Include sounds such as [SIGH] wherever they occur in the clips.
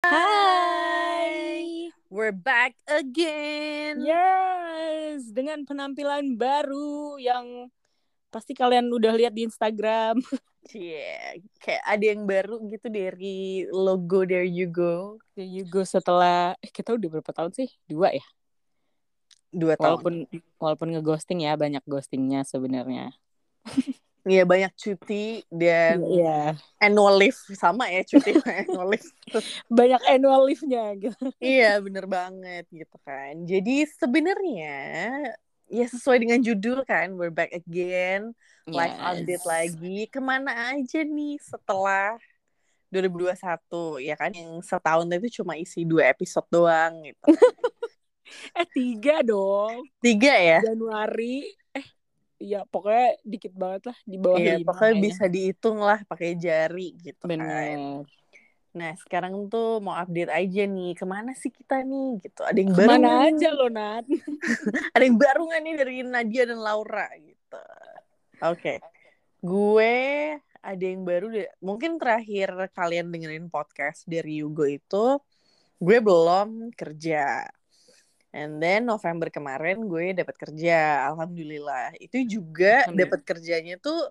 Hai, We're back again. yes, dengan penampilan baru yang pasti kalian udah lihat di Instagram. [LAUGHS] Cie, kayak ada yang baru gitu dari logo There You Go. There you go setelah eh, kita udah berapa tahun sih? Dua ya. Dua tahun. Walaupun walaupun ngeghosting ya banyak ghostingnya sebenarnya. Iya banyak cuti dan Iya. annual leave sama ya cuti [LAUGHS] annual leave. Banyak annual leave-nya gitu. iya bener banget gitu kan. Jadi sebenarnya ya sesuai dengan judul kan We're back again. Live Yes. update lagi. Ke mana aja nih setelah 2021 ya kan yang setahun itu cuma isi dua episode doang gitu. [LAUGHS] Eh tiga dong. Tiga ya? Januari. Eh iya pokoknya dikit banget lah di bawah Iya, lima pokoknya kayaknya. bisa dihitung lah pakai jari gitu kan. Nah, sekarang tuh mau update aja nih, ke mana sih kita nih gitu. Ada yang baru Ke mana nggak aja nih? lo Nat? [LAUGHS] Ada yang baru nggak nih dari Nadia dan Laura gitu. Oke, gue ada yang baru deh. Mungkin terakhir kalian dengerin podcast dari Yugo itu, gue belum kerja. And then November kemarin gue dapat kerja, alhamdulillah. Itu juga dapat kerjanya tuh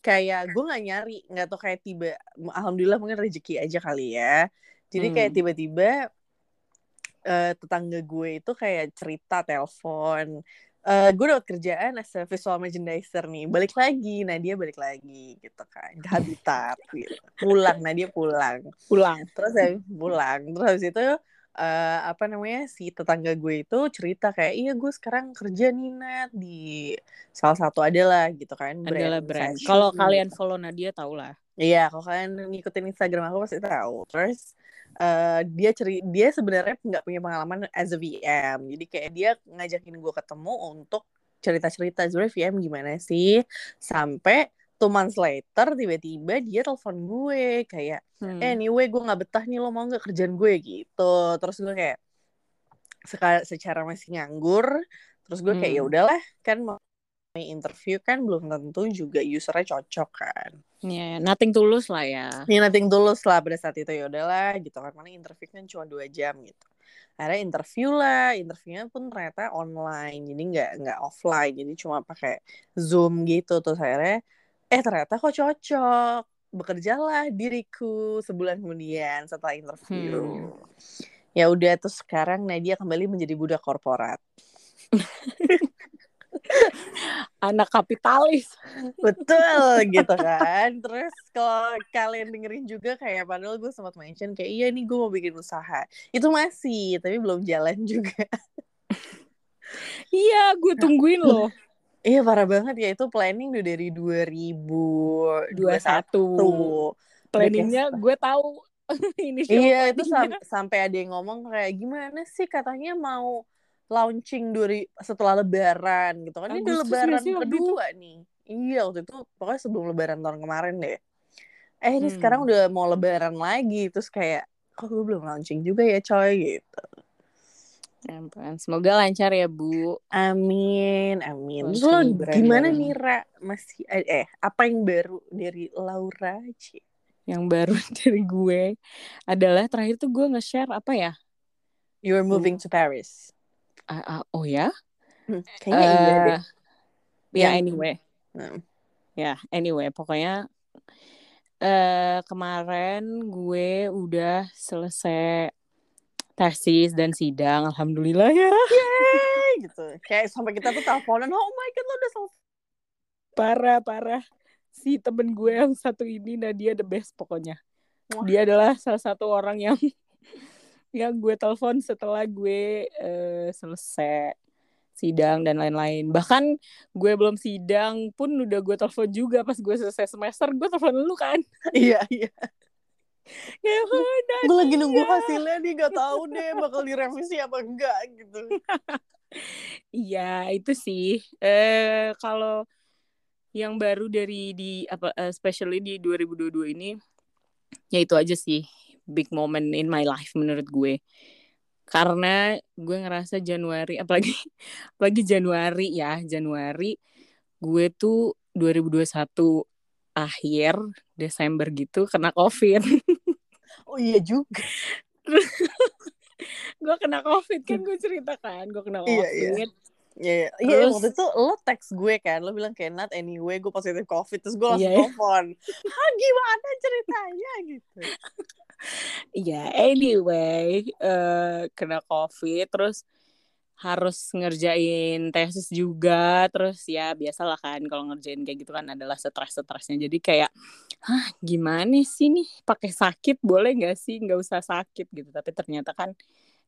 kayak gue nggak nyari, nggak tau kayak tiba, alhamdulillah mungkin rezeki aja kali ya. Jadi kayak Hmm. tiba-tiba eh, tetangga gue itu kayak cerita telepon. Eh, gue dapat kerjaan as a visual merchandiser nih. Balik lagi, Nadia balik lagi gitu kan. Habitat gitu. Pulang, Nadia pulang Pulang. terus habis pulang terus habis itu eh, apa namanya si tetangga gue itu cerita kayak iya gue sekarang kerja nih Nat di salah satu adalah gitu kan Adalah brand. Kalau gitu. kalian follow Nadia tau lah. iya kalau kalian ngikutin Instagram aku pasti tahu terus eh, dia ceri dia sebenarnya nggak punya pengalaman as a VM jadi kayak dia ngajakin gue ketemu untuk cerita-cerita sebenarnya VM gimana sih sampai two months later tiba-tiba dia telepon gue kayak Hmm. eh anyway gue nggak betah nih lo mau nggak kerjaan gue gitu terus gue kayak secara masih nganggur terus gue kayak Hmm. ya udahlah kan mau interview kan belum tentu juga usernya cocok kan Ya, nothing tulus lah ya. ini nothing tulus lah pada saat itu ya udahlah gitu kan mana interview kan cuma dua jam gitu akhirnya interview lah interviewnya pun ternyata online jadi nggak nggak offline jadi cuma pakai zoom gitu terus akhirnya eh ternyata kok cocok bekerjalah diriku sebulan kemudian setelah interview Hmm. ya udah terus sekarang Nadia kembali menjadi budak korporat [LAUGHS] Anak kapitalis. betul gitu kan terus kalau kalian dengerin juga kayak padahal gue sempat mention kayak iya nih gue mau bikin usaha itu masih tapi belum jalan [LAUGHS] juga Iya, gue tungguin loh. Iya parah banget ya. Itu planning udah dari 2021 21. Planningnya gue tahu. [LAUGHS] Ini iya itu sam- sampai ada yang ngomong kayak gimana sih katanya mau launching dari setelah lebaran gitu kan. Ini udah Agustus lebaran sih kedua nih. Iya waktu itu pokoknya sebelum lebaran tahun kemarin deh. Eh ini Hmm. sekarang udah mau lebaran lagi. Terus kayak kok gue belum launching juga ya coy? Gitu ampun, Semoga lancar ya, Bu. amin amin terus lo gimana nih Ra masih eh, eh apa yang baru dari Laura Ci? Yang baru [LAUGHS] dari gue adalah terakhir tuh gue nge-share apa ya? you're moving to Paris Ah, ah, oh ya? Hmm, kayaknya iya deh Eh, Ya Yang- anyway. Hmm. Ya, anyway, pokoknya eh kemarin gue udah selesai tesis dan sidang, alhamdulillah ya. Yeay, gitu kayak sampai kita tuh teleponan oh my god lo udah selesai Parah, parah. Si temen gue yang satu ini Nadia the best pokoknya. Wah. Dia adalah salah satu orang yang yang gue telepon setelah gue eh, selesai sidang dan lain-lain. Bahkan gue belum sidang pun udah gue telepon juga pas gue selesai semester, gue telepon lu kan. iya iya "Oh, gue lagi Nadia." nunggu hasilnya nih gak tahu deh bakal direvisi apa enggak gitu [LAUGHS] Iya, itu sih. Eh kalau yang baru dari di apa eh, especially di 2022 ini ya itu aja sih. big moment in my life menurut gue karena gue ngerasa Januari apalagi [LAUGHS] apalagi Januari ya Januari gue tuh 2021 akhir Desember gitu kena covid [LAUGHS] oh iya juga [LAUGHS] gue kena covid kan gue ceritakan gue kena covid Iya, iya. Iya, iya, Terus- waktu itu lo teks gue kan, lo bilang kayak not anyway, gue positif covid, terus gue langsung Iya, iya. telepon, ah gimana ceritanya gitu. [LAUGHS] Iya, anyway, eh kena COVID, terus harus ngerjain tesis juga, terus ya biasalah kan kalau ngerjain kayak gitu kan adalah stres-stresnya. Jadi kayak, hah gimana sih nih pakai sakit boleh nggak sih nggak usah sakit gitu. Tapi ternyata kan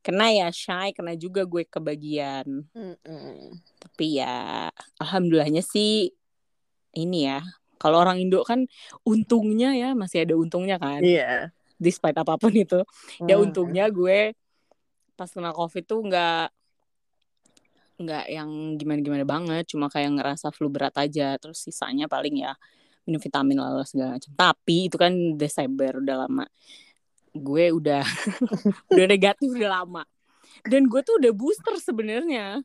kena ya shy, kena juga gue kebagian. Mm-mm. Tapi ya alhamdulillahnya sih ini ya. Kalau orang Indo kan untungnya ya masih ada untungnya kan Iya. despite apa pun itu ya Hmm. untungnya gue pas kena covid tuh nggak nggak yang gimana gimana banget cuma kayak ngerasa flu berat aja terus sisanya paling ya minum vitamin lalu segala macam tapi itu kan Desember udah lama gue udah [LAUGHS] udah negatif udah lama dan gue tuh udah booster sebenarnya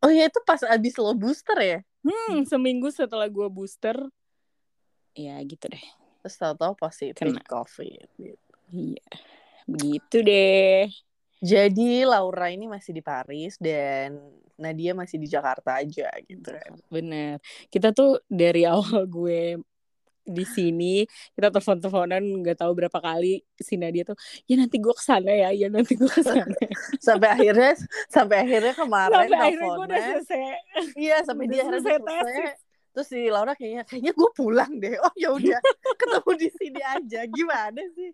Oh iya itu pas abis lo booster ya? hmm seminggu setelah gue booster ya gitu deh Terus tahu-tahu positif Kena. covid. gitu. iya begitu deh Jadi Laura ini masih di Paris dan Nadia masih di Jakarta aja gitu kan. Bener. Kita tuh dari [LAUGHS] awal gue di sini kita telepon-teleponan nggak tahu berapa kali si Nadia tuh ya nanti gue ke sana ya ya nanti gue ke sana [LAUGHS] Sampai akhirnya sampai akhirnya kemarin sampai akhirnya gue udah selesai Iya sampai udah dia akhirnya selesai selesai. Terus si Laura kayaknya kayaknya gue pulang deh. Oh ya udah [LAUGHS] ketemu di sini aja. Gimana sih?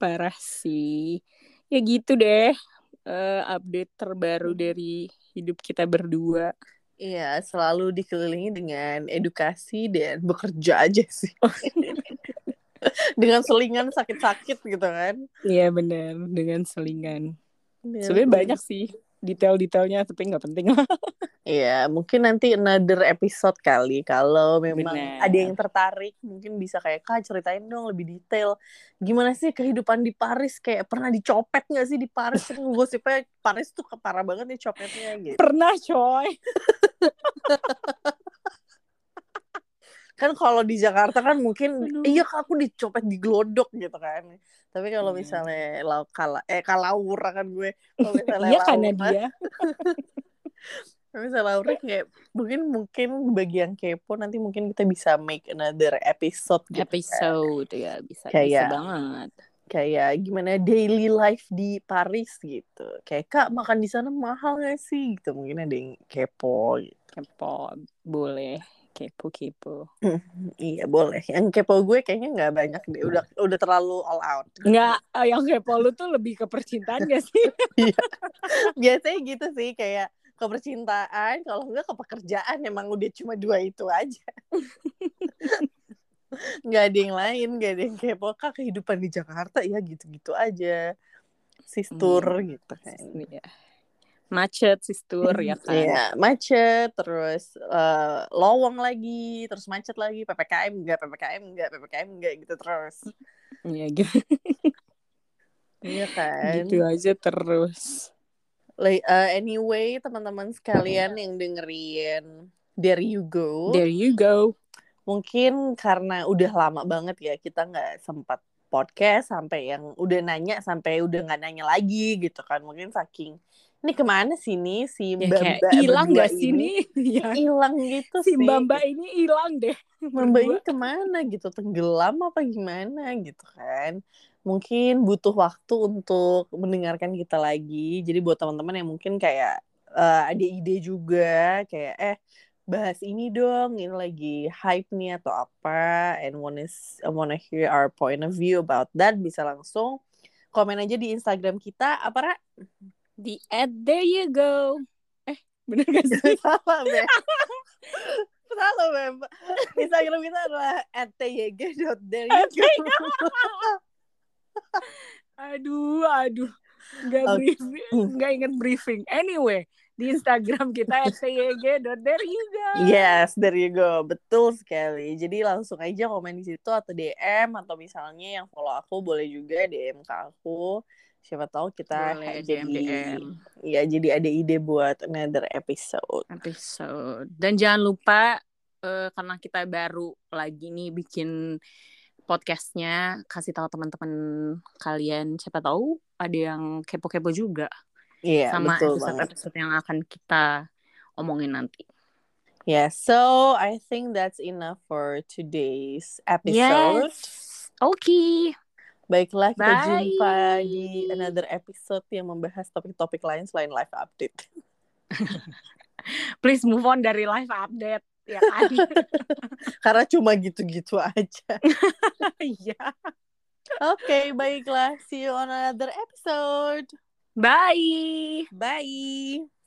parah sih ya gitu deh. Eh, update terbaru dari hidup kita berdua. Iya, selalu dikelilingi dengan edukasi dan bekerja aja sih. [LAUGHS] dengan selingan sakit-sakit gitu kan. Iya bener. Dengan selingan. Sebenarnya banyak sih detail-detailnya tapi nggak penting lah [LAUGHS] Iya, mungkin nanti another episode kali kalau memang Bener. ada yang tertarik, mungkin bisa kayak kak ceritain dong lebih detail. Gimana sih kehidupan di Paris? Kayak pernah dicopet nggak sih di Paris? Kan gosipnya Paris tuh parah banget nih copetnya gitu. pernah coy [LAUGHS] Kan kalau di Jakarta kan mungkin Aduh. iya kak aku dicopet di glodok gitu kan. Tapi kalau Iya. misalnya lau kala eh kalaura kan gue. Kalau misalnya iya karena dia [LAUGHS] Kalau misalnya Laura kayak mungkin mungkin bagi yang kepo nanti mungkin kita bisa make another episode gitu kan. episode ya bisa bisa Kayak- banget kayak gimana daily life di Paris gitu. Kayak kak makan di sana mahal gak sih? Gitu mungkin ada yang kepo. Gitu. kepo boleh kepo kepo [LAUGHS] Iya boleh. Yang kepo gue kayaknya nggak banyak deh. Udah udah terlalu all out. nggak eh, yang kepo lu tuh lebih ke percintaan gak sih [LAUGHS] Biasanya gitu sih kayak ke percintaan. Kalau enggak ke pekerjaan emang udah cuma dua itu aja. [LAUGHS] nggak ada yang lain, nggak ada yang kepo. Kak kehidupan di Jakarta ya gitu-gitu aja. Sistur gitu kan. Iya. macet sistur ya [LAUGHS] kan Iya, macet, terus eh, lowong lagi, terus macet lagi, PPKM enggak, PPKM enggak, PPKM enggak gitu terus. Iya, gitu Iya kan? gitu aja terus Like, eh, anyway, teman-teman sekalian yang dengerin There You Go, there you go. Mungkin karena udah lama banget ya kita nggak sempat podcast sampai yang udah nanya sampai udah nggak nanya lagi gitu kan. Mungkin saking ini ke mana sih nih si ya mbak kayak mbak hilang gak sih nih? [LAUGHS] Ya. Hilang gitu si mbak mbak ini hilang deh Mbak ini ke mana gitu? Tenggelam apa gimana gitu kan mungkin butuh waktu untuk mendengarkan kita lagi. Jadi buat teman-teman yang mungkin kayak eh, ada ide juga kayak eh bahas ini dong ini lagi hype nih atau apa and wanna wanna hear our point of view about that bisa langsung komen aja di Instagram kita. Apa Ra? di at there you go. Eh bener gak [LAUGHS] sih? Salah Beb. Salah Beb. Instagram kita adalah at aduh aduh nggak Oke. briefing nggak inget briefing anyway di Instagram kita @tyg.derhyuga. Yes, there you go. Betul sekali. Jadi langsung aja komen di situ atau DM atau misalnya yang follow aku boleh juga DM ke aku. Siapa tahu kita Boleh jadi DM DM ya jadi ada ide buat another episode. episode. Dan jangan lupa eh, karena kita baru lagi nih bikin podcastnya kasih tahu teman-teman kalian siapa tahu ada yang kepo-kepo juga Iya, sama episode-episode yang akan kita omongin nanti. Yeah, so I think that's enough for today's episode. Yes. Oke. Baiklah, kita Bye. jumpa di another episode yang membahas topik-topik lain selain live update. [LAUGHS] Please move on dari live update ya kan. [LAUGHS] Karena cuma gitu-gitu aja. [LAUGHS] Iya. Oke, baiklah. See you on another episode. Bye. Bye.